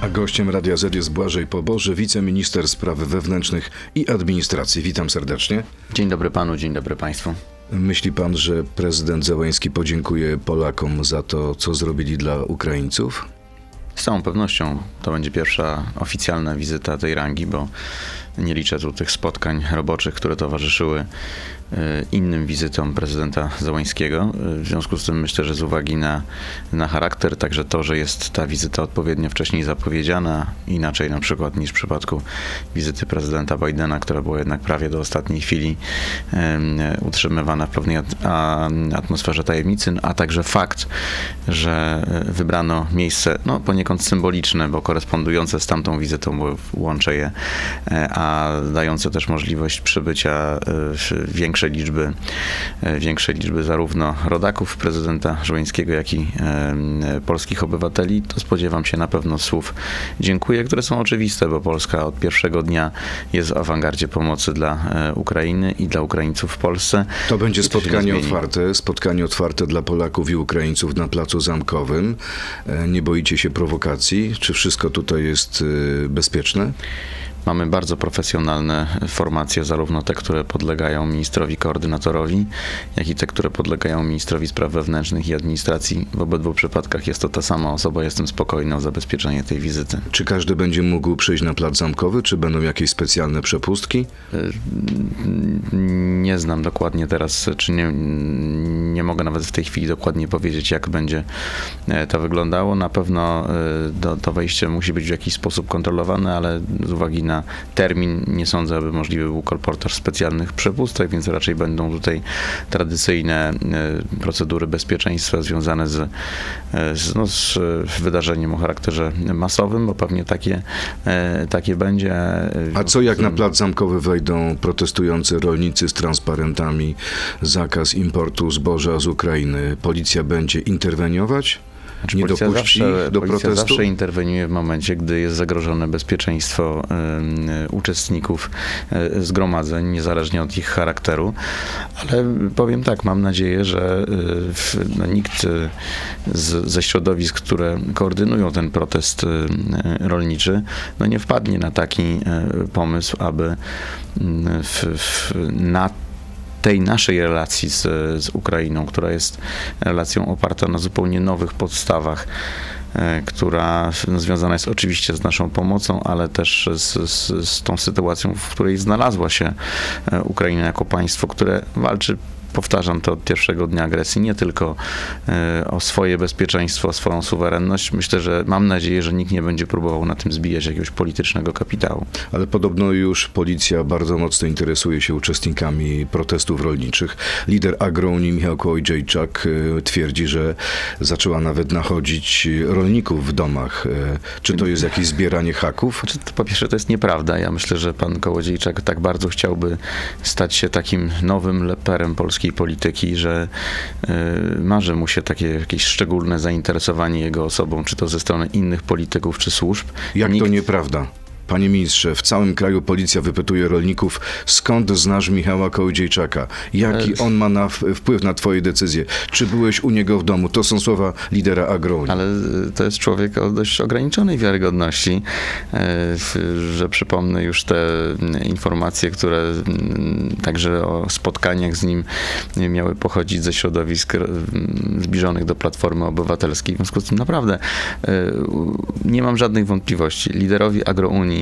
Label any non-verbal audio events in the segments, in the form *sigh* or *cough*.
A gościem Radia Z jest Błażej Poboże, wiceminister spraw wewnętrznych i administracji. Witam serdecznie. Dzień dobry panu, dzień dobry państwu. Myśli pan, że prezydent Zełański podziękuje Polakom za to, co zrobili dla Ukraińców? Z całą pewnością to będzie pierwsza oficjalna wizyta tej rangi, bo nie liczę tu tych spotkań roboczych, które towarzyszyły innym wizytom prezydenta Załańskiego. W związku z tym myślę, że z uwagi na, na charakter, także to, że jest ta wizyta odpowiednio wcześniej zapowiedziana, inaczej na przykład niż w przypadku wizyty prezydenta Bidena, która była jednak prawie do ostatniej chwili utrzymywana w pewnej atmosferze tajemnicy, a także fakt, że e, wybrano miejsce no, poniekąd symboliczne, bo korespondujące z tamtą wizytą, bo łączę je, e, a dające też możliwość przybycia e, większej liczby, e, większej liczby zarówno rodaków prezydenta Żołańskiego, jak i e, polskich obywateli, to spodziewam się na pewno słów dziękuję, które są oczywiste, bo Polska od pierwszego dnia jest w awangardzie pomocy dla Ukrainy i dla Ukraińców w Polsce. To będzie spotkanie otwarte, spotkanie otwarte dla Polaków i Ukraińców na Placu Zamkowym. Nie boicie się prowokacji? Czy wszystko tutaj jest bezpieczne? Mamy bardzo profesjonalne formacje, zarówno te, które podlegają ministrowi koordynatorowi, jak i te, które podlegają ministrowi spraw wewnętrznych i administracji. W obydwu przypadkach jest to ta sama osoba. Jestem spokojny o zabezpieczenie tej wizyty. Czy każdy będzie mógł przyjść na plac zamkowy, czy będą jakieś specjalne przepustki? Nie znam dokładnie teraz, czy nie, nie mogę nawet w tej chwili dokładnie powiedzieć, jak będzie e, to wyglądało. Na pewno to, e, to wejście musi być w jakiś sposób kontrolowane, ale z uwagi na na termin nie sądzę, aby możliwy był kolportaż specjalnych przepustek, więc raczej będą tutaj tradycyjne e, procedury bezpieczeństwa związane z, e, z, no, z wydarzeniem o charakterze masowym, bo pewnie takie, e, takie będzie. A co jak na plac zamkowy wejdą protestujący rolnicy z transparentami, zakaz importu zboża z Ukrainy? Policja będzie interweniować? Znaczy, nie dopuści zawsze, do protestu? zawsze interweniuje w momencie, gdy jest zagrożone bezpieczeństwo y, uczestników y, zgromadzeń, niezależnie od ich charakteru. Ale powiem tak, mam nadzieję, że y, no, nikt z, ze środowisk, które koordynują ten protest rolniczy, no nie wpadnie na taki pomysł, aby w, w, na tej naszej relacji z, z Ukrainą, która jest relacją oparta na zupełnie nowych podstawach e, która no, związana jest oczywiście z naszą pomocą, ale też z, z, z tą sytuacją, w której znalazła się e, Ukraina jako państwo, które walczy powtarzam to od pierwszego dnia agresji, nie tylko e, o swoje bezpieczeństwo, o swoją suwerenność. Myślę, że mam nadzieję, że nikt nie będzie próbował na tym zbijać jakiegoś politycznego kapitału. Ale podobno już policja bardzo mocno interesuje się uczestnikami protestów rolniczych. Lider Agrounii Michał Kołodziejczak e, twierdzi, że zaczęła nawet nachodzić rolników w domach. E, czy to jest jakieś zbieranie haków? Znaczy, po pierwsze, to jest nieprawda. Ja myślę, że pan Kołodziejczak tak bardzo chciałby stać się takim nowym leperem polskiego polskiej polityki, że y, marzy mu się takie jakieś szczególne zainteresowanie jego osobą, czy to ze strony innych polityków, czy służb. Jak Nikt... to nieprawda? Panie ministrze, w całym kraju policja wypytuje rolników, skąd znasz Michała Kołodziejczaka? Jaki on ma na wpływ na twoje decyzje? Czy byłeś u niego w domu? To są słowa lidera Agronii. Ale y, to jest człowiek o dość ograniczonej wiarygodności, y, że przypomnę już te informacje, które także o spotkaniach z nim miały pochodzić ze środowisk zbliżonych do Platformy Obywatelskiej. W związku z tym naprawdę y, nie mam żadnych wątpliwości. Liderowi Agrounii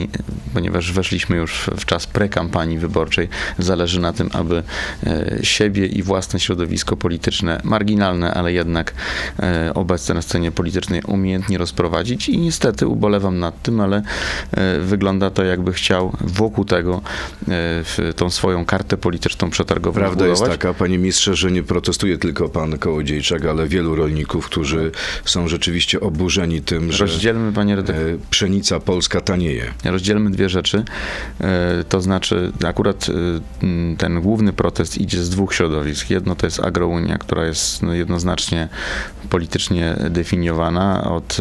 ponieważ weszliśmy już w czas prekampanii wyborczej, zależy na tym, aby e, siebie i własne środowisko polityczne, marginalne, ale jednak e, obecne na scenie politycznej umiejętnie rozprowadzić. I niestety ubolewam nad tym, ale e, wygląda to jakby chciał wokół tego tą swoją kartę polityczną przetargową Prawda jest taka, panie ministrze, że nie protestuje tylko pan Kołodziejczak, ale wielu rolników, którzy są rzeczywiście oburzeni tym, że pszenica polska tanieje. Rozdzielmy dwie rzeczy. E, To znaczy, akurat e, ten główny protest idzie z dwóch środowisk. Jedno to jest agrounia, która jest no, jednoznacznie politycznie definiowana. Od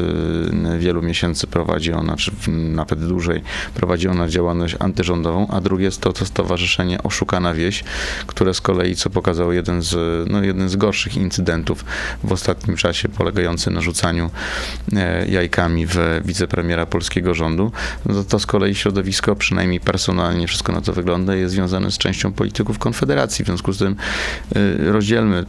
e, wielu miesięcy prowadzi ona, czy nawet dłużej, prowadzi ona działalność antyrządową, a drugie jest to, to stowarzyszenie Oszukana Wieś, które z kolei, co pokazał jeden z, no, jeden z gorszych incydentów w ostatnim czasie, polegający na rzucaniu jajkami w wicepremiera polskiego rządu, no to, to z kolei środowisko, przynajmniej personalnie wszystko na to wygląda, jest związane z częścią polityków Konfederacji. W związku z tym y, rozdzielmy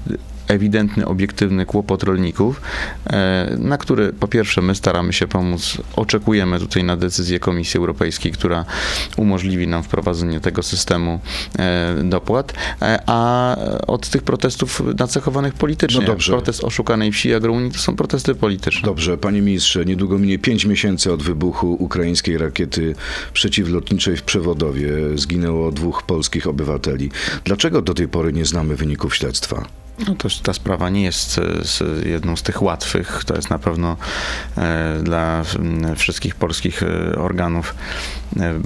ewidentny, obiektywny kłopot rolników, e, na który po pierwsze my staramy się pomóc, oczekujemy tutaj na decyzję Komisji Europejskiej, która umożliwi nam wprowadzenie tego systemu e, dopłat, e, a od tych protestów nacechowanych politycznie. No dobrze. Protest oszukanej wsi Agrounii to są protesty polityczne. Dobrze, panie ministrze, niedługo minie 5 miesięcy od wybuchu ukraińskiej rakiety przeciwlotniczej w Przewodowie. Zginęło dwóch polskich obywateli. Dlaczego do tej pory nie znamy wyników śledztwa? No to ta sprawa nie jest e, jedną z tych łatwych. To jest na pewno e, dla wszystkich polskich e, organów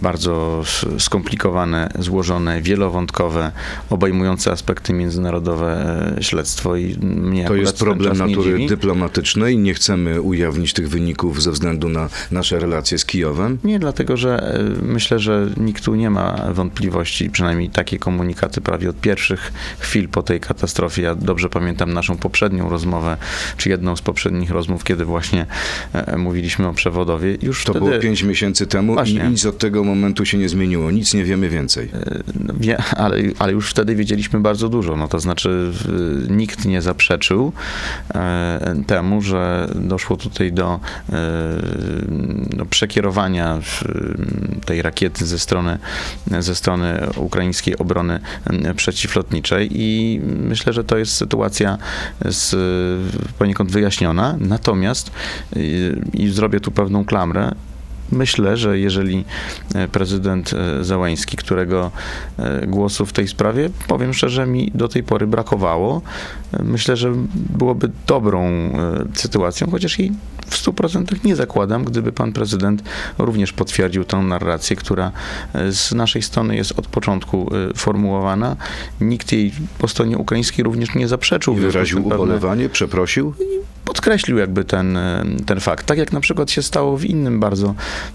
bardzo skomplikowane, złożone, wielowątkowe, obejmujące aspekty międzynarodowe śledztwo i mnie To jest problem natury dyplomatycznej. Nie chcemy ujawnić tych wyników ze względu na nasze relacje z Kijowem. Nie, dlatego że myślę, że nikt tu nie ma wątpliwości, przynajmniej takie komunikaty prawie od pierwszych chwil po tej katastrofie. Dobrze pamiętam naszą poprzednią rozmowę, czy jedną z poprzednich rozmów, kiedy właśnie e, mówiliśmy o przewodowie. Już To wtedy było 5 miesięcy temu Właśnie. i nic od tego momentu się nie zmieniło. Nic nie wiemy więcej. No, Wie, ale, ale już wtedy wiedzieliśmy bardzo dużo. No to znaczy, nikt nie zaprzeczył e, temu, że doszło tutaj do, e, do przekierowania w, tej rakiety ze strony, ze strony ukraińskiej obrony e, przeciwlotniczej i myślę, że to jest sytuacja z, poniekąd wyjaśniona. Natomiast i, i zrobię tu pewną klamrę. Myślę, że jeżeli e, prezydent e, Załański, którego e, głosu w tej sprawie, powiem szczerze, mi do tej pory brakowało, myślę, że byłoby dobrą sytuacją, chociaż jej w 100% nie zakładam, gdyby pan prezydent również potwierdził tę narrację, która e, z naszej strony jest od początku e, formułowana. Nikt jej po stronie ukraińskiej również nie zaprzeczył. I wyraził ubolewanie, przeprosił. podkreślił jakby ten, e, ten fakt. Tak jak na przykład się stało w innym bardzo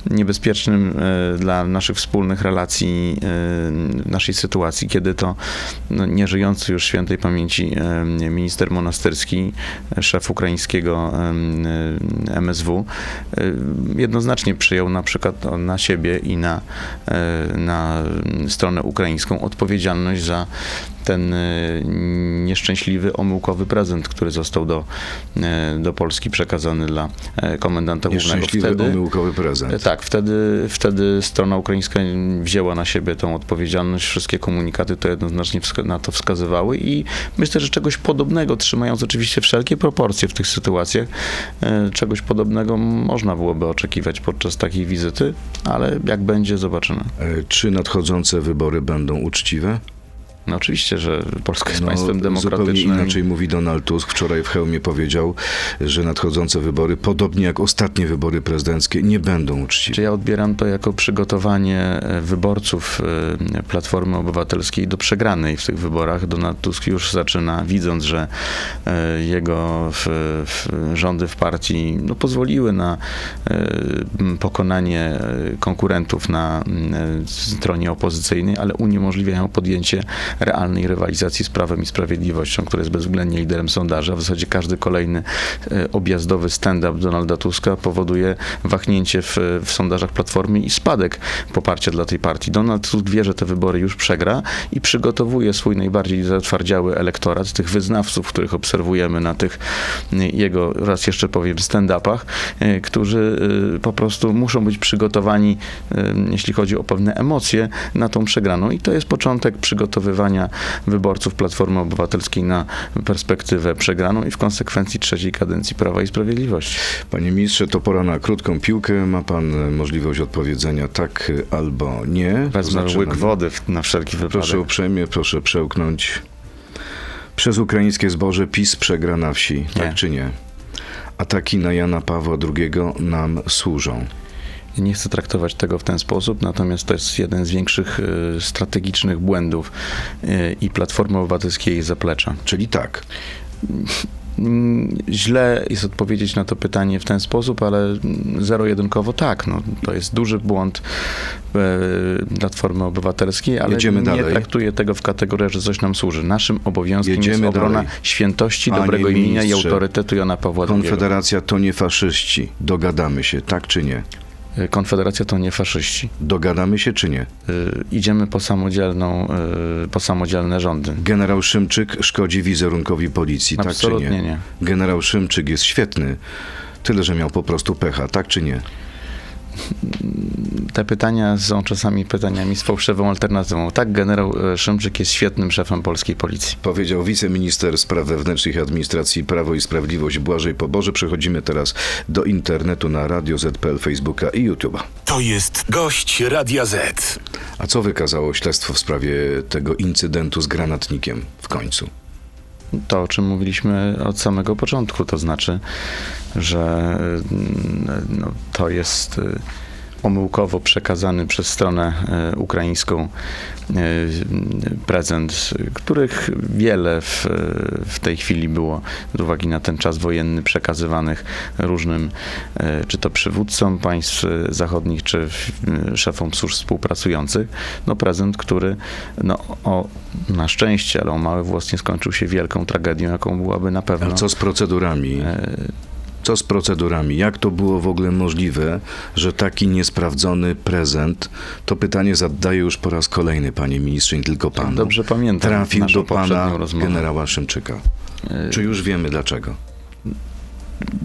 niebezpiecznym dla naszych wspólnych relacji, naszej sytuacji, kiedy to no, nieżyjący już świętej pamięci minister monasterski, szef ukraińskiego MSW, e, jednoznacznie przyjął na przykład na siebie i na, e, na stronę ukraińską odpowiedzialność za ten e, nieszczęśliwy, omyłkowy prezent, który został do, do Polski przekazany dla komendanta głównego. Nieszczęśliwy, Wtedy, omyłkowy prezent. tak, wtedy, wtedy strona ukraińska wzięła na siebie tą odpowiedzialność. Wszystkie komunikaty to jednoznacznie na to wskazywały i myślę, że czegoś podobnego, trzymając oczywiście wszelkie proporcje w tych sytuacjach, e, czegoś podobnego można byłoby oczekiwać podczas takiej wizyty, ale jak będzie, zobaczymy. E, Czy nadchodzące wybory będą uczciwe? No oczywiście, że Polska jest No, państwem Zupełnie demokratycznym. inaczej mówi Donald Tusk. Wczoraj w Chełmie powiedział, że nadchodzące wybory, podobnie jak ostatnie wybory prezydenckie, nie będą uczciwe. Czy ja odbieram to jako przygotowanie e, wyborców e, Platformy Obywatelskiej do przegranej w tych wyborach? Donald Tusk już zaczyna, widząc, że e, jego w, w rządy w partii no, pozwoliły na pokonanie konkurentów na stronie opozycyjnej, ale uniemożliwiają podjęcie realnej rywalizacji z Prawem i Sprawiedliwością, który jest bezwzględnie liderem sondaża. W zasadzie każdy kolejny e, objazdowy stand-up Donalda Tuska powoduje wahnięcie w, w sondażach Platformy i spadek poparcia dla tej partii. Donald Tusk wie, że te wybory już przegra i przygotowuje swój najbardziej zatwardziały elektorat, tych wyznawców, których obserwujemy na tych y, jego, raz jeszcze powiem, stand-upach, y, którzy po prostu muszą być przygotowani, jeśli chodzi o pewne emocje, na tą przegraną. I to jest początek przygotowywania wyborców Platformy Obywatelskiej na perspektywę przegraną i w konsekwencji trzeciej kadencji Prawa i Sprawiedliwości. Panie ministrze, to pora na krótką piłkę. Ma pan e, możliwość odpowiedzenia tak e, albo nie. Wezmę Zaczynamy. łyk wody w- na wszelki wypadek. Proszę uprzejmie, proszę przełknąć. Przez ukraińskie zboże PiS przegra na wsi, tak Nie. czy nie? Ataki na Jana Pawła II nam służą. Nie chcę traktować tego w ten sposób, natomiast to jest jeden z większych e, strategicznych błędów e, i Platformy Obywatelskiej zaplecza. Czyli tak. Mm, Źle jest odpowiedzieć na to pytanie w ten sposób, ale zero-jedynkowo tak. No, to jest duży błąd e, Platformy Obywatelskiej, ale Jedziemy nie dalej. traktuję tego w kategoriach, że coś nam służy. Naszym obowiązkiem Jedziemy jest obrona dalej. świętości, Panie dobrego imienia i autorytetu Jana Pawła II. Konfederacja to nie faszyści. Dogadamy się, tak czy nie? E, Konfederacja to nie faszyści. Dogadamy się czy nie? E, Idziemy po, samodzielną, e, po samodzielne rządy. Generał Szymczyk szkodzi wizerunkowi policji, tak czy Absolutnie nie? nie. Generał Szymczyk jest świetny, tyle że miał po prostu pecha, tak czy nie? Te pytania są czasami pytaniami z fałszywą alternatywą. Tak, generał e, Szymczyk jest świetnym szefem polskiej policji. Powiedział wiceminister spraw wewnętrznych i administracji Prawo i Sprawiedliwość Błażej Poboże. Przechodzimy teraz do internetu na Radio ZPL, Facebooka i YouTube'a. To jest gość Radia Z. A co wykazało śledztwo w sprawie tego incydentu z granatnikiem w końcu? To, o czym mówiliśmy od samego początku, to znaczy, że y, no, to jest y, omyłkowo przekazany przez stronę y, ukraińską y, prezent, których wiele w, w tej chwili było z uwagi na ten czas wojenny przekazywanych różnym, czy to przywódcom państw zachodnich, czy szefom służb współpracujących. No prezent, który no, o, na szczęście, ale o mały włos nie skończył się wielką tragedią, jaką byłaby na pewno. Ale co z procedurami? Co z procedurami? Jak to było w ogóle możliwe, że taki niesprawdzony prezent, to pytanie zadaję już po raz kolejny, panie ministrze, nie tylko panu, Dobrze pamiętam trafił do pana generała Szymczyka? E, Czy już wiemy dlaczego?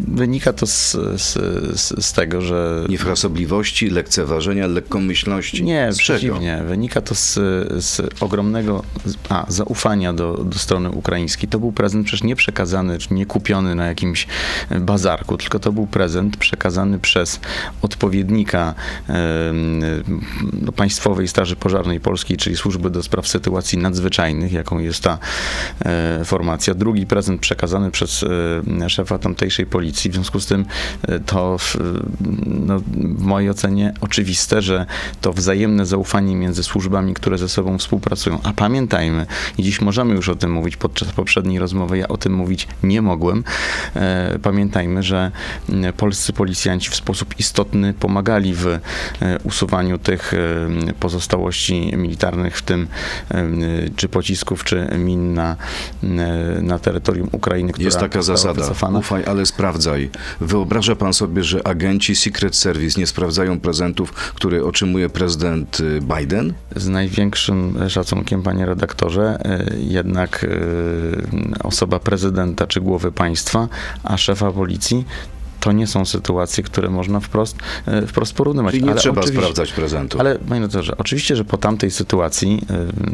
Wynika to z, z, z, z tego, że Niefrasobliwości, lekceważenia, lekkomyślności? Nie, z czego? przeciwnie. Wynika to z, z ogromnego a, zaufania do, do strony ukraińskiej. To był prezent przecież nie przekazany, czy nie kupiony na jakimś bazarku, tylko to był prezent przekazany przez odpowiednika no, Państwowej Straży Pożarnej Polskiej, czyli Służby do Spraw Sytuacji Nadzwyczajnych, jaką jest ta e, formacja. Drugi prezent przekazany przez e, szefa tamtejszej policji. W związku z tym e, to w, no, w mojej ocenie oczywiste, że to wzajemne zaufanie między służbami, które ze sobą współpracują. A pamiętajmy, i dziś możemy już o tym mówić, podczas poprzedniej rozmowy ja o tym mówić nie mogłem. E, pamiętajmy, że polscy policjanci w sposób istotny pomagali w e, usuwaniu tych e, pozostałości militarnych, w tym e, czy pocisków, czy min na, e, na terytorium Ukrainy, która Jest taka zasada. wycofana. Ufaj, ale sprawdzaj. Wyobraża pan sobie, że agenci Secret Service nie sprawdzają prezentów, które otrzymuje prezydent y, Biden? Z największym szacunkiem, panie redaktorze, e, jednak e, osoba prezydenta czy głowy państwa, a szefa policji to nie są sytuacje, które można wprost, e, wprost porównywać. Czyli nie Ale trzeba sprawdzać prezentów. Ale panie redaktorze, oczywiście, że po tamtej sytuacji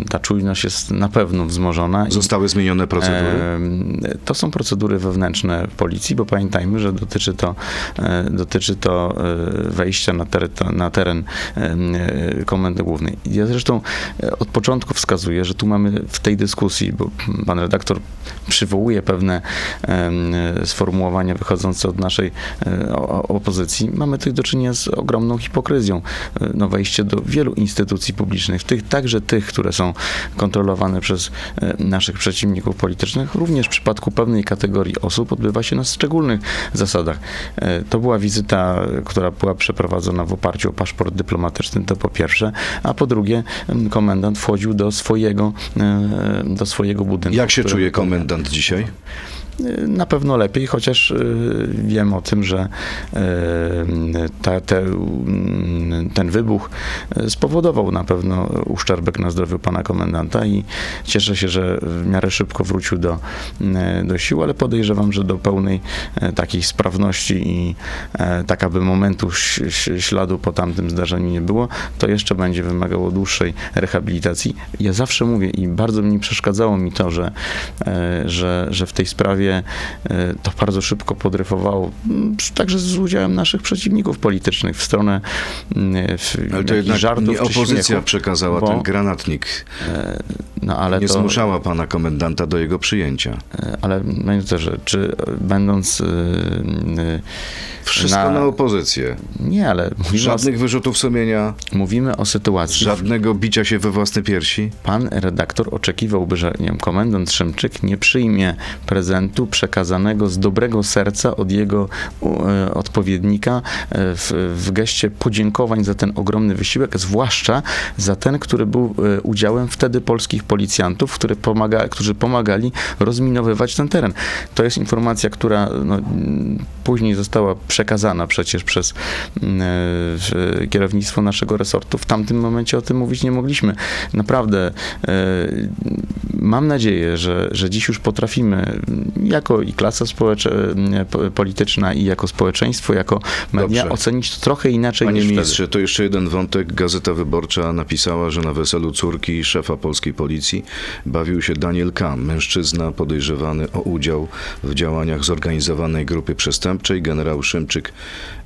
e, ta czujność jest na pewno wzmożona. i- Zostały zmienione procedury? Em, To są procedury wewnętrzne policji, bo pamiętajmy, że dotyczy to, e, dotyczy to e, wejścia na, teren- na teren e, Komendy Głównej. Ja zresztą e, od początku wskazuję, że tu mamy w tej dyskusji, bo pan redaktor przywołuje pewne e, sformułowania wychodzące od naszej e, opozycji, mamy tutaj do czynienia z ogromną hipokryzją. E, No, wejście do wielu instytucji publicznych, tych, także tych, które są kontrolowane przez e, naszych przeciwników politycznych, również w przypadku pewnej kategorii osób odbywa się na szczególnych zasadach. E, To była wizyta, e, która była przeprowadzona w oparciu o paszport dyplomatyczny, to po pierwsze, a po drugie komendant wchodził do swojego, e, do swojego budynku. Jak się czuje komendant dzisiaj? Na pewno lepiej, chociaż y, wiem o tym, że y, ta, te, mm, ten wybuch y, spowodował na pewno uszczerbek na zdrowiu pana komendanta i cieszę się, że w miarę szybko wrócił do, do sił, ale podejrzewam, że do pełnej takiej sprawności i tak aby momentu śladu po tamtym zdarzeniu nie było, to jeszcze będzie wymagało dłuższej rehabilitacji. Ja zawsze mówię i bardzo mi przeszkadzało mi to, że, że, że w tej sprawie e, to bardzo szybko podryfowało, także z udziałem naszych przeciwników politycznych w stronę w, Ale to jednak żartów nie opozycja śmiechu, przekazała bo, ten granatnik. e, No, Nie to, zmuszała pana komendanta do jego przyjęcia. e, ale panie doktorze, czy będąc Wszystko na, opozycję. Nie, ale Żadnych wyrzutów sumienia, o, mówimy o sytuacji, żadnego bicia się we własne piersi. Pan redaktor oczekiwałby, że nie wiem, komendant Szymczyk nie przyjmie prezentu przekazanego z dobrego serca od jego e, odpowiednika e, w, w geście podziękowań za ten ogromny wysiłek, zwłaszcza za ten, który był e, udziałem wtedy polskich policjantów, które pomaga, którzy pomagali rozminowywać ten teren. To jest informacja, która no, później została przekazana przecież przez kierownictwo naszego resortu. W tamtym momencie o tym mówić nie mogliśmy. Naprawdę mam nadzieję, że, że dziś już potrafimy jako i klasa e, po- polityczna i jako społeczeństwo, jako media Dobrze. ocenić to trochę inaczej Panie niż ministrze, to jeszcze jeden wątek. Gazeta Wyborcza napisała, że na weselu córki szefa polskiej policji bawił się Daniel K., mężczyzna podejrzewany o udział w działaniach zorganizowanej grupy przestępczej. Generał Szymczyk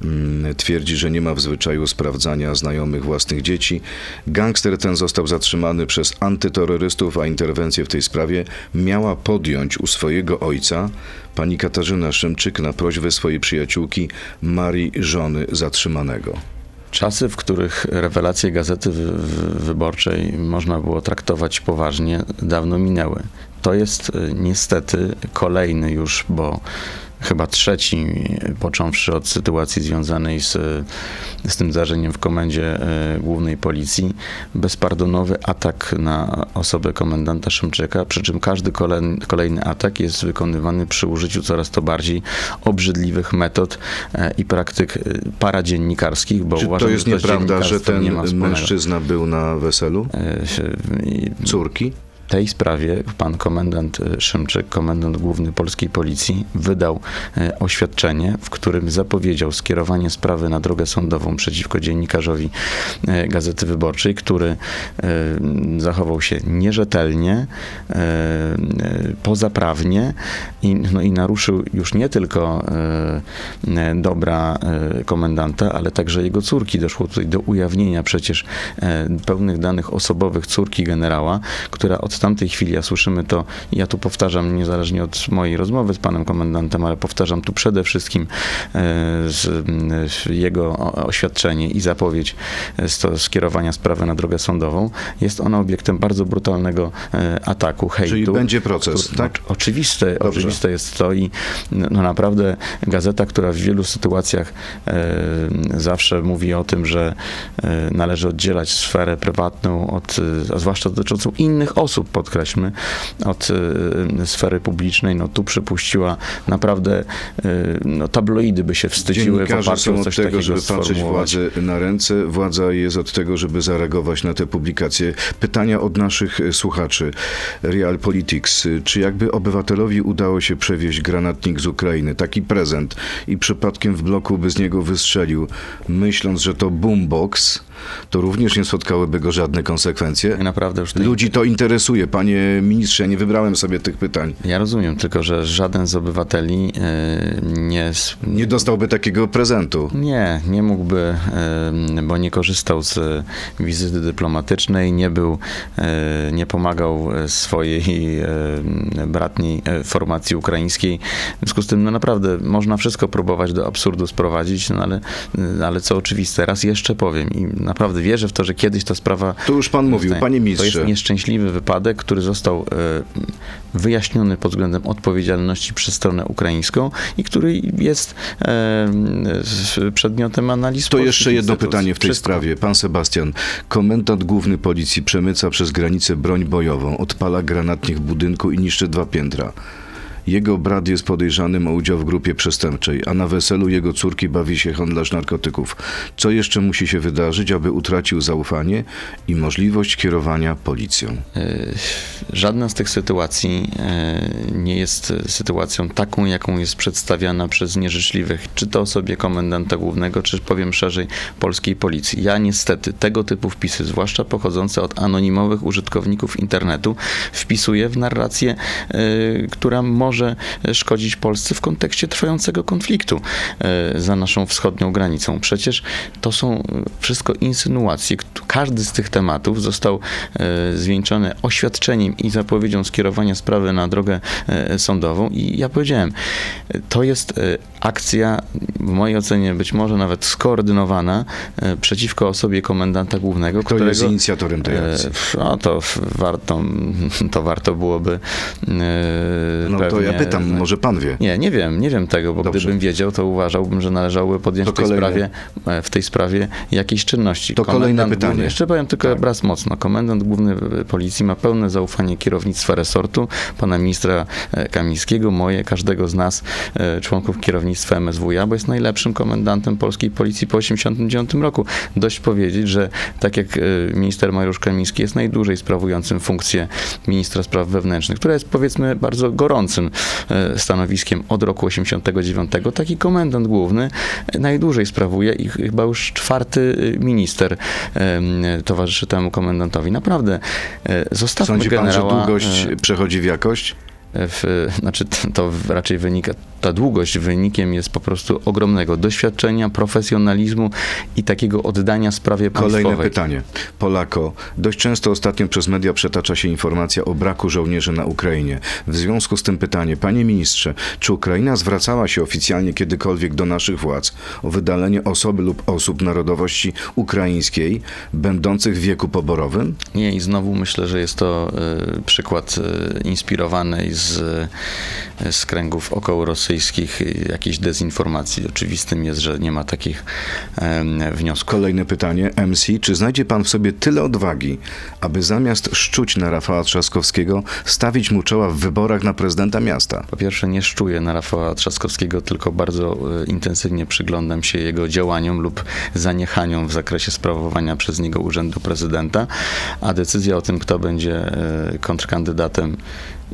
mm, twierdzi, że nie ma w zwyczaju sprawdzania znajomych własnych dzieci. Gangster ten został zatrzymany przez antyterrorystów, a interwencję w tej sprawie miała podjąć u swojego ojca pani Katarzyna Szymczyk na prośbę swojej przyjaciółki Marii, żony zatrzymanego. Czasy, w których rewelacje Gazety Wy- Wy- Wyborczej można było traktować poważnie, dawno minęły. To jest y, niestety kolejny już, bo chyba trzeci, począwszy od sytuacji związanej z, z tym zdarzeniem w komendzie y, głównej policji, bezpardonowy atak na osobę komendanta Szymczyka, przy czym każdy kolejny, kolejny atak jest wykonywany przy użyciu coraz to bardziej obrzydliwych metod e, i praktyk y, paradziennikarskich, bo Czy uważam, to jest że to nieprawda, że ten nie mężczyzna był na weselu? E, córki? Tej sprawie pan komendant e, Szymczyk, komendant główny polskiej policji, wydał e, oświadczenie, w którym zapowiedział skierowanie sprawy na drogę sądową przeciwko dziennikarzowi e, Gazety Wyborczej, który zachował się nierzetelnie, pozaprawnie i, no i naruszył już nie tylko dobra komendanta, ale także jego córki. Doszło tutaj do ujawnienia przecież pełnych danych osobowych córki generała, która od tamtej chwili, ja słyszymy to, ja tu powtarzam, niezależnie od mojej rozmowy z panem komendantem, ale powtarzam tu przede wszystkim e, m, jego oświadczenie i zapowiedź e, skierowania sprawy na drogę sądową. Jest ona obiektem bardzo brutalnego e, ataku, hejtu. Czyli będzie proces, który- tak? o- Oczywiste, Dobrze. oczywiste jest to i no naprawdę gazeta, która w wielu sytuacjach e, zawsze mówi o tym, że e, należy oddzielać sferę prywatną od, e, a zwłaszcza dotyczącą innych osób, podkreślmy, od e, sfery publicznej, no tu przypuściła naprawdę, e, no tabloidy by się wstydziły oparciu są od coś tego, żeby patrzeć władzy na ręce. Władza jest od tego, żeby zareagować na te publikacje. Pytania od naszych słuchaczy. Real Politics. Czy jakby obywatelowi udało się przewieźć granatnik z Ukrainy, taki prezent, i przypadkiem w bloku by z niego wystrzelił, myśląc, że to boombox, to również nie spotkałyby go żadne konsekwencje? Tak naprawdę już tej Ludzi to interesuje. Panie ministrze, nie wybrałem sobie tych pytań. Ja rozumiem, tylko że żaden z obywateli e, nie, Nie dostałby takiego prezentu. Nie, nie mógłby, em, bo nie korzystał z e, wizyty dyplomatycznej, nie był, e, nie pomagał e, swojej e, bratniej e, formacji ukraińskiej. W związku z tym, no naprawdę, można wszystko próbować do absurdu sprowadzić, no ale, e, ale co oczywiste, raz jeszcze powiem i naprawdę wierzę w to, że kiedyś ta sprawa To już pan mówił, panie To ministrze. jest nieszczęśliwy wypadek, który został e, wyjaśniony pod względem odpowiedzialności przez stronę ukraińską i który jest e, przedmiotem analiz To jeszcze jedno pytanie w tej Wszystko. sprawie. Pan Sebastian, komendant główny policji przemyca przez granicę broń bojową, odpala granatnik w budynku i niszczy dwa piętra. Jego brat jest podejrzanym o udział w grupie przestępczej, a na weselu jego córki bawi się handlarz narkotyków. Co jeszcze musi się wydarzyć, aby utracił zaufanie i możliwość kierowania policją? E, Żadna z tych sytuacji e, nie jest sytuacją taką, jaką jest przedstawiana przez nieżyczliwych, czy to osobie komendanta głównego, czy powiem szerzej, polskiej policji. Ja niestety tego typu wpisy, zwłaszcza pochodzące od anonimowych użytkowników internetu, wpisuję w narrację, e, która może może szkodzić Polsce w kontekście trwającego konfliktu e, za naszą wschodnią granicą. Przecież to są e, wszystko insynuacje. Każdy z tych tematów został e, zwieńczony oświadczeniem i zapowiedzią skierowania sprawy na drogę sądową i ja powiedziałem, to jest akcja, w mojej ocenie być może nawet skoordynowana e, przeciwko osobie komendanta głównego, Kto którego... jest inicjatorem tej E, akcji? No to warto, to warto byłoby. e, No to ja pewnie- pytam, może pan wie. Nie, nie wiem, nie wiem tego, bo Dobrze. gdybym wiedział, to uważałbym, że należałoby podjąć w tej, kolejne- sprawie, w tej sprawie jakieś czynności. To kolejne Komendant pytanie. Główny, jeszcze powiem tylko Tak. raz mocno. Komendant główny policji ma pełne zaufanie kierownictwa resortu, pana ministra Kamińskiego, moje, każdego z nas, członków kierownictwa MSWiA, bo jest najlepszym komendantem polskiej policji po 1989 roku. Dość powiedzieć, że tak jak e, minister Mariusz Kamiński jest najdłużej sprawującym funkcję ministra spraw wewnętrznych, która jest powiedzmy bardzo gorącym e, stanowiskiem od roku 89, taki komendant główny najdłużej sprawuje i ch- chyba już czwarty e, minister towarzyszy temu komendantowi. Naprawdę, zostawmy Sądzi pan, że generała... długość przechodzi w jakość? w, znaczy to raczej wynika, ta długość wynikiem jest po prostu ogromnego doświadczenia, profesjonalizmu i takiego oddania sprawie Kolejne państwowej. pytanie. Polako, dość często ostatnio przez media przetacza się informacja o braku żołnierzy na Ukrainie. W związku z tym pytanie, panie ministrze, czy Ukraina zwracała się oficjalnie kiedykolwiek do naszych władz o wydalenie osoby lub osób narodowości ukraińskiej będących w wieku poborowym? Nie, i znowu myślę, że jest to e, przykład e, inspirowany z, e, z kręgów okołorosyjskich, e, jakiejś dezinformacji. Oczywistym jest, że nie ma takich wniosków. Kolejne pytanie. MC, czy znajdzie pan w sobie tyle odwagi, aby zamiast szczuć na Rafała Trzaskowskiego, stawić mu czoła w wyborach na prezydenta miasta? Po pierwsze, nie szczuję na Rafała Trzaskowskiego, tylko bardzo e, intensywnie przyglądam się jego działaniom lub zaniechaniom w zakresie sprawowania przez niego urzędu prezydenta, a decyzja o tym, kto będzie e, kontrkandydatem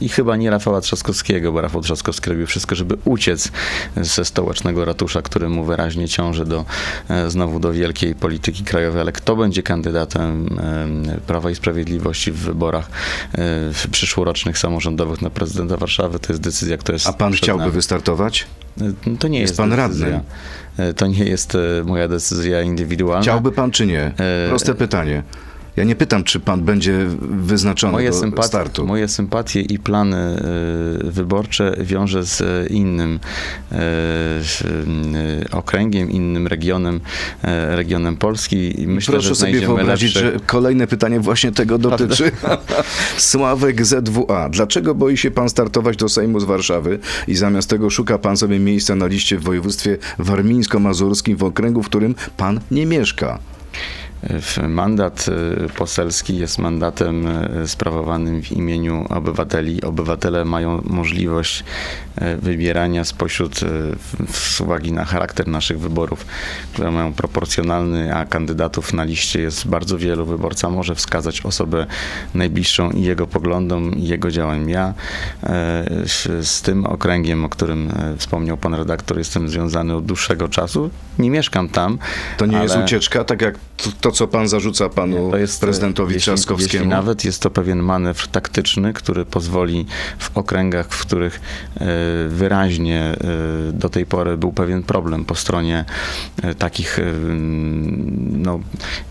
i chyba nie Rafała Trzaskowskiego, bo Rafał Trzaskowski robił wszystko, żeby uciec ze stołecznego ratusza, który mu wyraźnie ciąży do, e, znowu do wielkiej polityki krajowej, ale kto będzie kandydatem e, Prawa i Sprawiedliwości w wyborach e, w przyszłorocznych samorządowych na prezydenta Warszawy, to jest decyzja, która jest A pan chciałby nami. wystartować? To nie Jest jest, pan decyzja. radnym. E, To nie jest moja decyzja indywidualna. Chciałby pan czy nie? Proste pytanie. Ja nie pytam, czy pan będzie wyznaczony Moje, do sympatie, startu. moje sympatie i plany e, wyborcze wiąże z innym e, e, okręgiem, innym regionem, regionem Polski i myślę, Proszę sobie wyobrazić, lepszy... że kolejne pytanie właśnie tego dotyczy. *laughs* Sławek ZWA. Dlaczego boi się pan startować do Sejmu z Warszawy i zamiast tego szuka pan sobie miejsca na liście w województwie warmińsko-mazurskim w okręgu, w którym pan nie mieszka? Mandat e, poselski jest mandatem e, sprawowanym w imieniu obywateli. Obywatele mają możliwość e, wybierania spośród, z uwagi na charakter naszych wyborów, które mają proporcjonalny, a kandydatów na liście jest bardzo wielu. Wyborca może wskazać osobę najbliższą i jego poglądom, i jego działaniom. Ja z- tym okręgiem, o którym wspomniał pan redaktor, jestem związany od dłuższego czasu. Nie mieszkam tam. To nie jest ale- ucieczka, tak jak to, to co pan zarzuca panu to jest, prezydentowi jeśli, Trzaskowskiemu? Jeśli nawet jest to pewien manewr taktyczny, który pozwoli w okręgach, w których e, wyraźnie e, do tej pory był pewien problem po stronie e, takich e, no,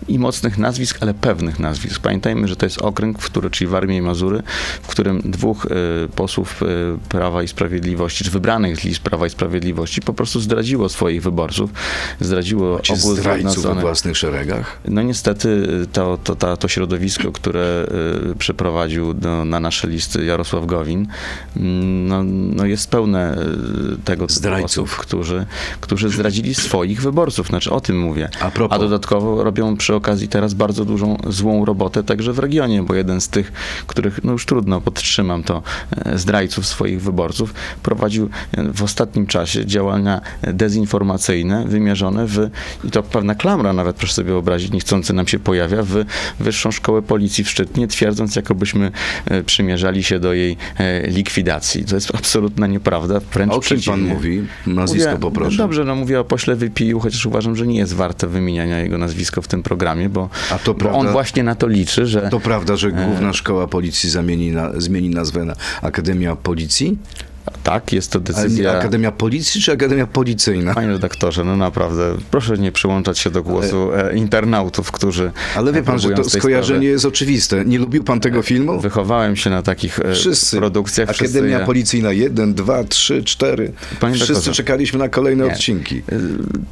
i mocnych nazwisk, ale pewnych nazwisk. Pamiętajmy, że to jest okręg, w który, czyli Warmia i Mazury, w którym dwóch e, posłów e, Prawa i Sprawiedliwości, czy wybranych z list Prawa i Sprawiedliwości po prostu zdradziło swoich wyborców, zdradziło Czy obóz zdrajców we własnych szeregach? No niestety to, to, to, to środowisko, które y, przeprowadził do, na nasze listy Jarosław Gowin, mm, no, no jest pełne y, tego typu Zdrajców. osób, którzy, którzy zdradzili swoich wyborców. Znaczy o tym mówię. A propos. dodatkowo robią przy okazji teraz bardzo dużą złą robotę także w regionie, bo jeden z tych, których no już trudno podtrzymam to, e, zdrajców swoich wyborców, prowadził e, w ostatnim czasie działania dezinformacyjne wymierzone w, i to pewna klamra nawet, proszę sobie wyobrazić, niechcący nam się pojawia, w Wyższą Szkołę Policji w Szczytnie, twierdząc, jakobyśmy e, przymierzali się do jej e, likwidacji. To jest absolutna nieprawda, wręcz o kim pan mówi? Nazwisko Mówię, poproszę. Dobrze, no mówię o pośle Wypiju, chociaż uważam, że nie jest warte wymieniania jego nazwiska w tym programie, bo prawda- on właśnie na to liczy, że To prawda, że E. Główna Szkoła Policji zamieni na, zmieni nazwę na Akademia Policji? Tak, jest to Ale decyzja... nie Akademia Policji czy Akademia Policyjna? Panie redaktorze, no naprawdę, proszę nie przyłączać się do głosu e, internautów, którzy. Ale wie pan, że to skojarzenie sprawy- jest oczywiste. Nie lubił pan tego filmu? Wychowałem się na takich e, Wszyscy. produkcjach. wszyscy Akademia je- Policyjna 1, 2, 3, 4. Panie Wszyscy doktorze. czekaliśmy na kolejne Nie. odcinki. Y,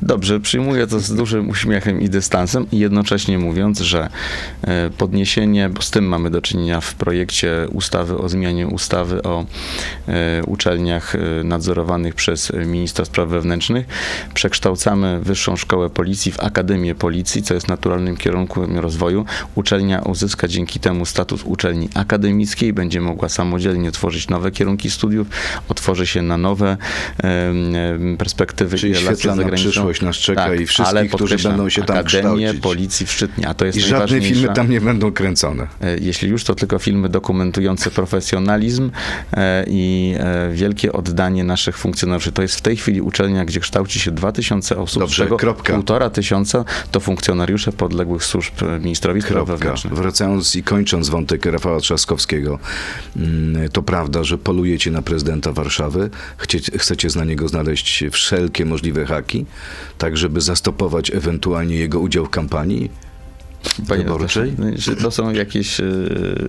Dobrze, przyjmuję to z dużym uśmiechem i dystansem i jednocześnie mówiąc, że e, podniesienie, bo z tym mamy do czynienia w projekcie ustawy o zmianie ustawy o e, uczelniach e, nadzorowanych przez ministra spraw wewnętrznych, przekształcamy Wyższą Szkołę Policji w Akademię Policji, co jest naturalnym kierunkiem rozwoju. Uczelnia uzyska dzięki temu status uczelni akademickiej, będzie mogła samodzielnie tworzyć nowe kierunki studiów, otworzy się na nowe perspektywy Czyli świetlana przyszłość nas czeka i wszystkich, którzy będą się tam Akademię kształcić. Policji w Szczytnie, a to jest I żadne filmy tam nie będą kręcone. E, Jeśli już, to tylko filmy dokumentujące profesjonalizm e, i e, wielkie oddanie naszych funkcjonariuszy. To jest w tej chwili uczelnia, gdzie kształci się 2000 osób, Dobrze, z czego kropka. półtora tysiąca to funkcjonariusze podległych służb ministrowi spraw wewnętrznych. Wracając i kończąc wątek Rafała Trzaskowskiego, mm, to prawda, że polujecie na prezydenta Warszawy, chcecie, chcecie na niego znaleźć wszelkie możliwe haki, tak żeby zastopować ewentualnie jego udział w kampanii? Panie wyborczej? redaktorze, Czy to są jakieś e,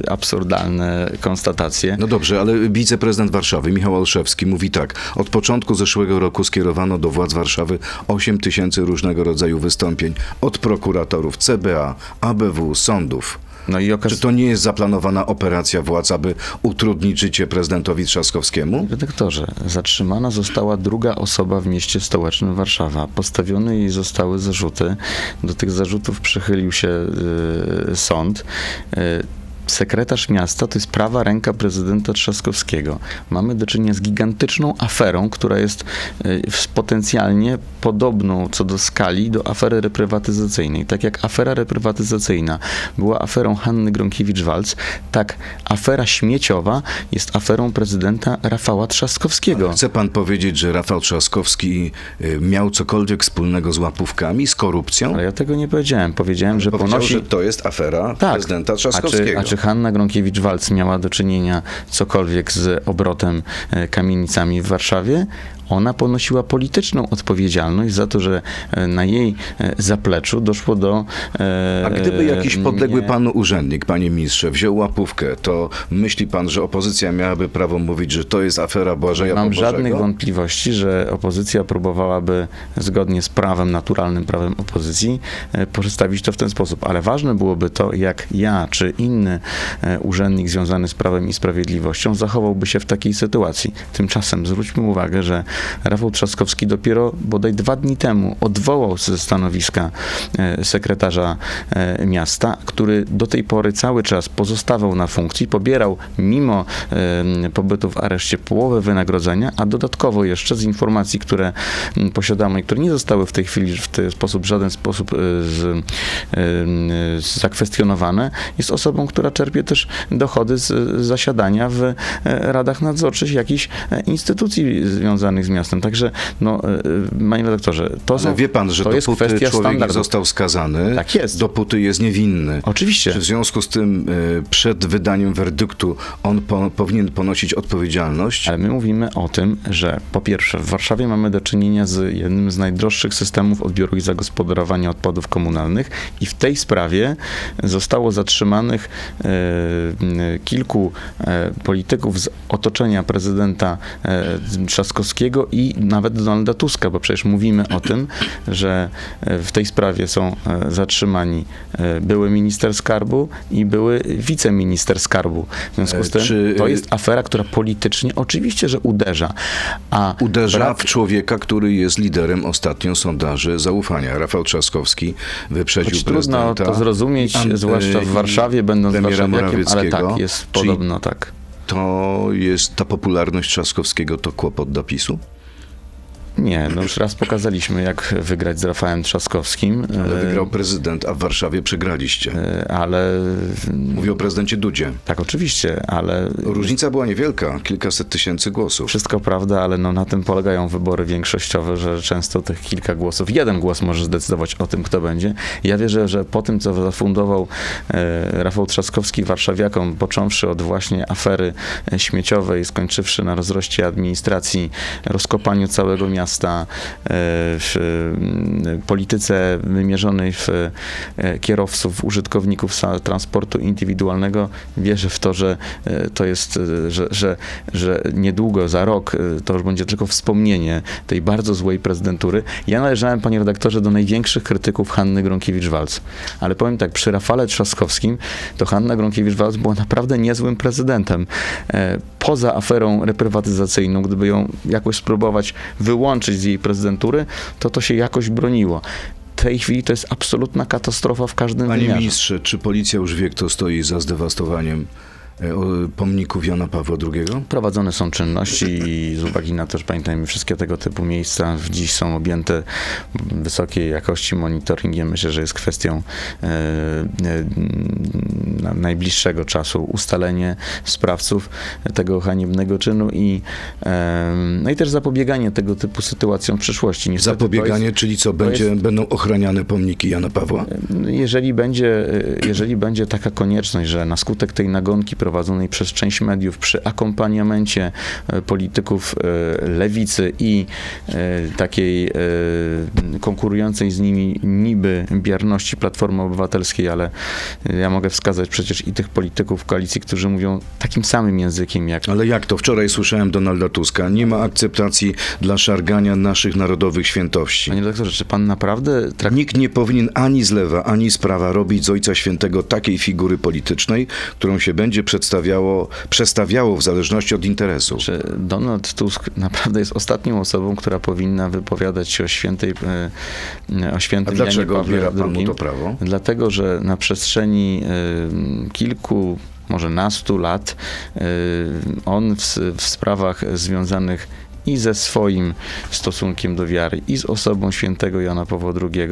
absurdalne konstatacje? No dobrze, ale wiceprezydent Warszawy, Michał Olszewski, mówi tak. Od początku zeszłego roku skierowano do władz Warszawy 8 tysięcy różnego rodzaju wystąpień od prokuratorów, CBA, ABW, sądów. No i okaz... Czy to nie jest zaplanowana operacja władz, aby utrudnić życie prezydentowi Trzaskowskiemu? Redaktorze, zatrzymana została druga osoba w mieście stołecznym Warszawa. Postawione jej zostały zarzuty. Do tych zarzutów przychylił się y, sąd. Y, Sekretarz miasta to jest prawa ręka prezydenta Trzaskowskiego. Mamy do czynienia z gigantyczną aferą, która jest w- potencjalnie podobną co do skali do afery reprywatyzacyjnej. Tak jak afera reprywatyzacyjna była aferą Hanny Gronkiewicz-Walc, tak afera śmieciowa jest aferą prezydenta Rafała Trzaskowskiego. Chce pan powiedzieć, że Rafał Trzaskowski y, miał cokolwiek wspólnego z łapówkami, z korupcją? Ale ja tego nie powiedziałem. Powiedziałem, że Powiedział, ponosi... że to jest afera Tak. prezydenta A czy, Trzaskowskiego. a czy Hanna Gronkiewicz-Walc miała do czynienia cokolwiek z obrotem e, kamienicami w Warszawie? Ona ponosiła polityczną odpowiedzialność za to, że e, na jej e, zapleczu doszło do. e, A gdyby jakiś podległy nie- panu urzędnik, panie ministrze, wziął łapówkę, to myśli pan, że opozycja miałaby prawo mówić, że to jest afera Błażeja Mam żadnych wątpliwości, że opozycja próbowałaby zgodnie z prawem, naturalnym prawem opozycji, przedstawić to w ten sposób. Ale ważne byłoby to, jak ja czy inny urzędnik związany z prawem i sprawiedliwością zachowałby się w takiej sytuacji. Tymczasem zwróćmy uwagę, że Rafał Trzaskowski dopiero bodaj dwa dni temu odwołał ze stanowiska e, sekretarza e, miasta, który do tej pory cały czas pozostawał na funkcji, pobierał mimo em, pobytu w areszcie połowę wynagrodzenia, a dodatkowo jeszcze z informacji, które posiadamy i które nie zostały w tej chwili w ten sposób, w żaden sposób e, z, z, zakwestionowane, jest osobą, która czerpie też dochody z zasiadania w e, radach nadzorczych jakichś e, instytucji związanych z miastem. Także, no, e, e, panie redaktorze, to, Ale są, wie pan, że to jest dopóty kwestia człowiek standardu. został skazany, Tak jest. dopóty jest niewinny. Oczywiście. Czy w związku z tym y, przed wydaniem werdyktu on po, powinien ponosić odpowiedzialność? Ale my mówimy o tym, że po pierwsze w Warszawie mamy do czynienia z jednym z najdroższych systemów odbioru i zagospodarowania odpadów komunalnych i w tej sprawie zostało zatrzymanych e, kilku e, polityków z otoczenia prezydenta e, I nawet Donalda Tuska, bo przecież mówimy o tym, że e, w tej sprawie są e, zatrzymani e, były minister skarbu i były wiceminister skarbu. W związku z tym czy, to jest afera, która politycznie oczywiście, że uderza. A Uderza brak- w człowieka, który jest liderem ostatnio sondaży zaufania. Rafał Trzaskowski wyprzedził Choć trudno prezydenta. to zrozumieć, zwłaszcza w Warszawie, będąc warszawiakiem, ale tak, jest Czyli podobno tak. To jest ta popularność Trzaskowskiego to kłopot dla PiSu? Nie, no już raz pokazaliśmy, jak wygrać z Rafałem Trzaskowskim. Ale e, wygrał prezydent, a w Warszawie przegraliście. e, Ale Mówię o prezydencie Dudzie. tak, oczywiście, ale Różnica była niewielka, kilkaset tysięcy głosów. Wszystko prawda, ale no na tym polegają wybory większościowe, że często tych kilka głosów, jeden głos może zdecydować o tym, kto będzie. Ja wierzę, że po tym, co zafundował e, Rafał Trzaskowski warszawiakom, począwszy od właśnie afery śmieciowej, skończywszy na rozroście administracji, rozkopaniu całego miasta, e, w e, polityce wymierzonej w e, kierowców, użytkowników transportu indywidualnego, wierzę w to, że to jest, że, że, że niedługo, za rok, to już będzie tylko wspomnienie tej bardzo złej prezydentury. Ja należałem, panie redaktorze, do największych krytyków Hanny Gronkiewicz-Walc. Ale powiem tak, przy Rafale Trzaskowskim to Hanna Gronkiewicz-Walc była naprawdę niezłym prezydentem. Poza aferą reprywatyzacyjną, gdyby ją jakoś spróbować wyłączyć z jej prezydentury, to to się jakoś broniło. W tej chwili to jest absolutna katastrofa w każdym Panie wymiarze. ministrze, czy policja już wie, kto stoi za zdewastowaniem pomników Jana Pawła II? Prowadzone są czynności i z uwagi na to, że pamiętajmy, wszystkie tego typu miejsca dziś są objęte wysokiej jakości monitoringiem. Myślę, że jest kwestią e, e, na- najbliższego czasu ustalenie sprawców tego haniebnego czynu i, e, no i też zapobieganie tego typu sytuacjom w przyszłości. Niestety Zapobieganie, czyli co, będzie, jest- będą ochraniane pomniki Jana Pawła? jeżeli będzie, jeżeli będzie taka konieczność, że na skutek tej nagonki prowadzonej przez część mediów przy akompaniamencie e, polityków e, lewicy i e, takiej konkurującej z nimi niby bierności Platformy Obywatelskiej, ale ja mogę wskazać przecież i tych polityków koalicji, którzy mówią takim samym językiem jak Ale jak to? Wczoraj słyszałem Donalda Tuska. Nie ma akceptacji dla szargania naszych narodowych świętości. Panie doktorze, czy pan naprawdę traktuje Nikt nie powinien ani z lewa, ani z prawa robić z Ojca Świętego takiej figury politycznej, którą się będzie przedstawiało, przestawiało w zależności od interesu. że Donald Tusk naprawdę jest ostatnią osobą, która powinna wypowiadać się o świętej, e, o A świętym dlaczego Janie Pawle odbiera pan mu to prawo? Dlatego, że na przestrzeni e, kilku, może nastu lat e, on w, w sprawach związanych i ze swoim stosunkiem do wiary, i z osobą świętego Jana Pawła II,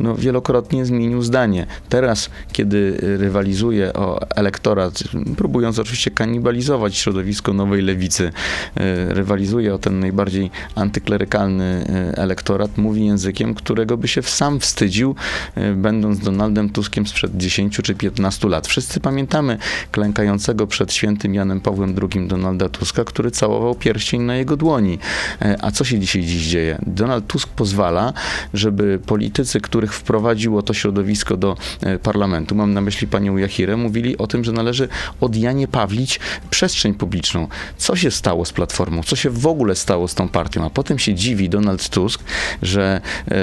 no wielokrotnie zmienił zdanie. Teraz, kiedy rywalizuje o elektorat, próbując oczywiście kanibalizować środowisko nowej lewicy, e, rywalizuje o ten najbardziej antyklerykalny e, elektorat, mówi językiem, którego by się sam wstydził, e, będąc Donaldem Tuskiem sprzed 10 czy 15 lat. Wszyscy pamiętamy klękającego przed świętym Janem Pawłem II Donalda Tuska, który całował pierścień na jego dłoni. E, A co się dzisiaj dziś dzieje? Donald Tusk pozwala, żeby politycy, których wprowadziło to środowisko do e, parlamentu, mam na myśli panią Jachirę, mówili o tym, że należy odjaniepawlić przestrzeń publiczną. Co się stało z Platformą? Co się w ogóle stało z tą partią? A potem się dziwi Donald Tusk, że e,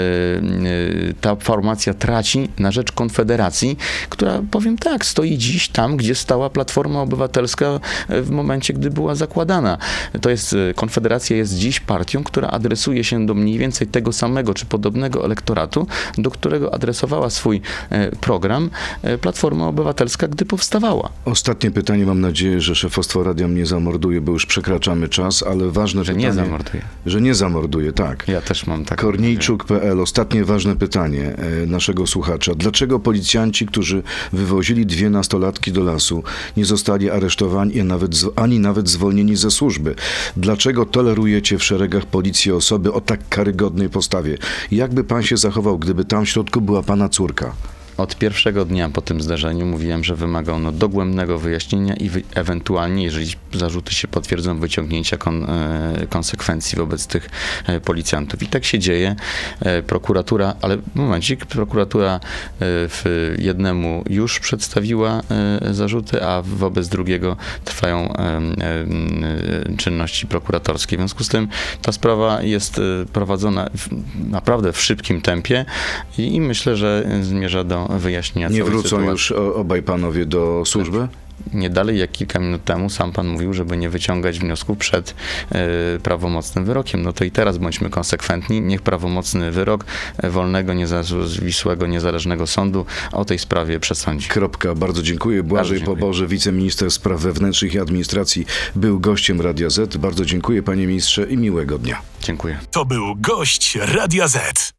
ta formacja traci na rzecz Konfederacji, która, powiem tak, stoi dziś tam, gdzie stała Platforma Obywatelska w momencie, gdy była zakładana. To jest, Konfederacja jest dziś partią, która adresuje się do mniej więcej tego samego czy podobnego elektoratu, do którego adresowała swój e, program e, Platforma Obywatelska, gdy powstawała. Ostatnie pytanie, mam nadzieję, że szefostwo radia mnie zamorduje, bo już przekraczamy czas, ale ważne Że pytanie. nie zamorduje. Że nie zamorduje, tak. Ja też mam tak. Korniejczuk.pl, ostatnie ważne pytanie e, naszego słuchacza. Dlaczego policjanci, którzy wywozili dwie nastolatki do lasu, nie zostali aresztowani, a nawet, ani nawet zwolnieni ze służby? Dlaczego tolerujecie w szeregach policji osoby o tak karygodnej postawie? Jakby pan się zachował, gdyby tam w środku była pana córka? Od pierwszego dnia po tym zdarzeniu mówiłem, że wymaga ono dogłębnego wyjaśnienia i wy, ewentualnie, jeżeli zarzuty się potwierdzą, wyciągnięcia kon, e, konsekwencji wobec tych e, policjantów. I tak się dzieje. E, prokuratura, ale momencik, prokuratura w jednemu już przedstawiła zarzuty, a wobec drugiego trwają czynności prokuratorskie. W związku z tym ta sprawa jest prowadzona w, naprawdę w szybkim tempie i, i myślę, że zmierza do wyjaśnienia Nie wrócą sytuacji. już obaj panowie do służby? nie dalej jak kilka minut temu sam pan mówił, żeby nie wyciągać wniosków przed e, prawomocnym wyrokiem. No to i teraz bądźmy konsekwentni. Niech prawomocny wyrok e, wolnego, niezawisłego, niezależnego sądu o tej sprawie przesądzi. Kropka. Bardzo dziękuję. Błażej dziękuję. Poboże, wiceminister spraw wewnętrznych i administracji, był gościem Radia Z. Bardzo dziękuję panie ministrze i miłego dnia. Dziękuję. To był gość Radia Z.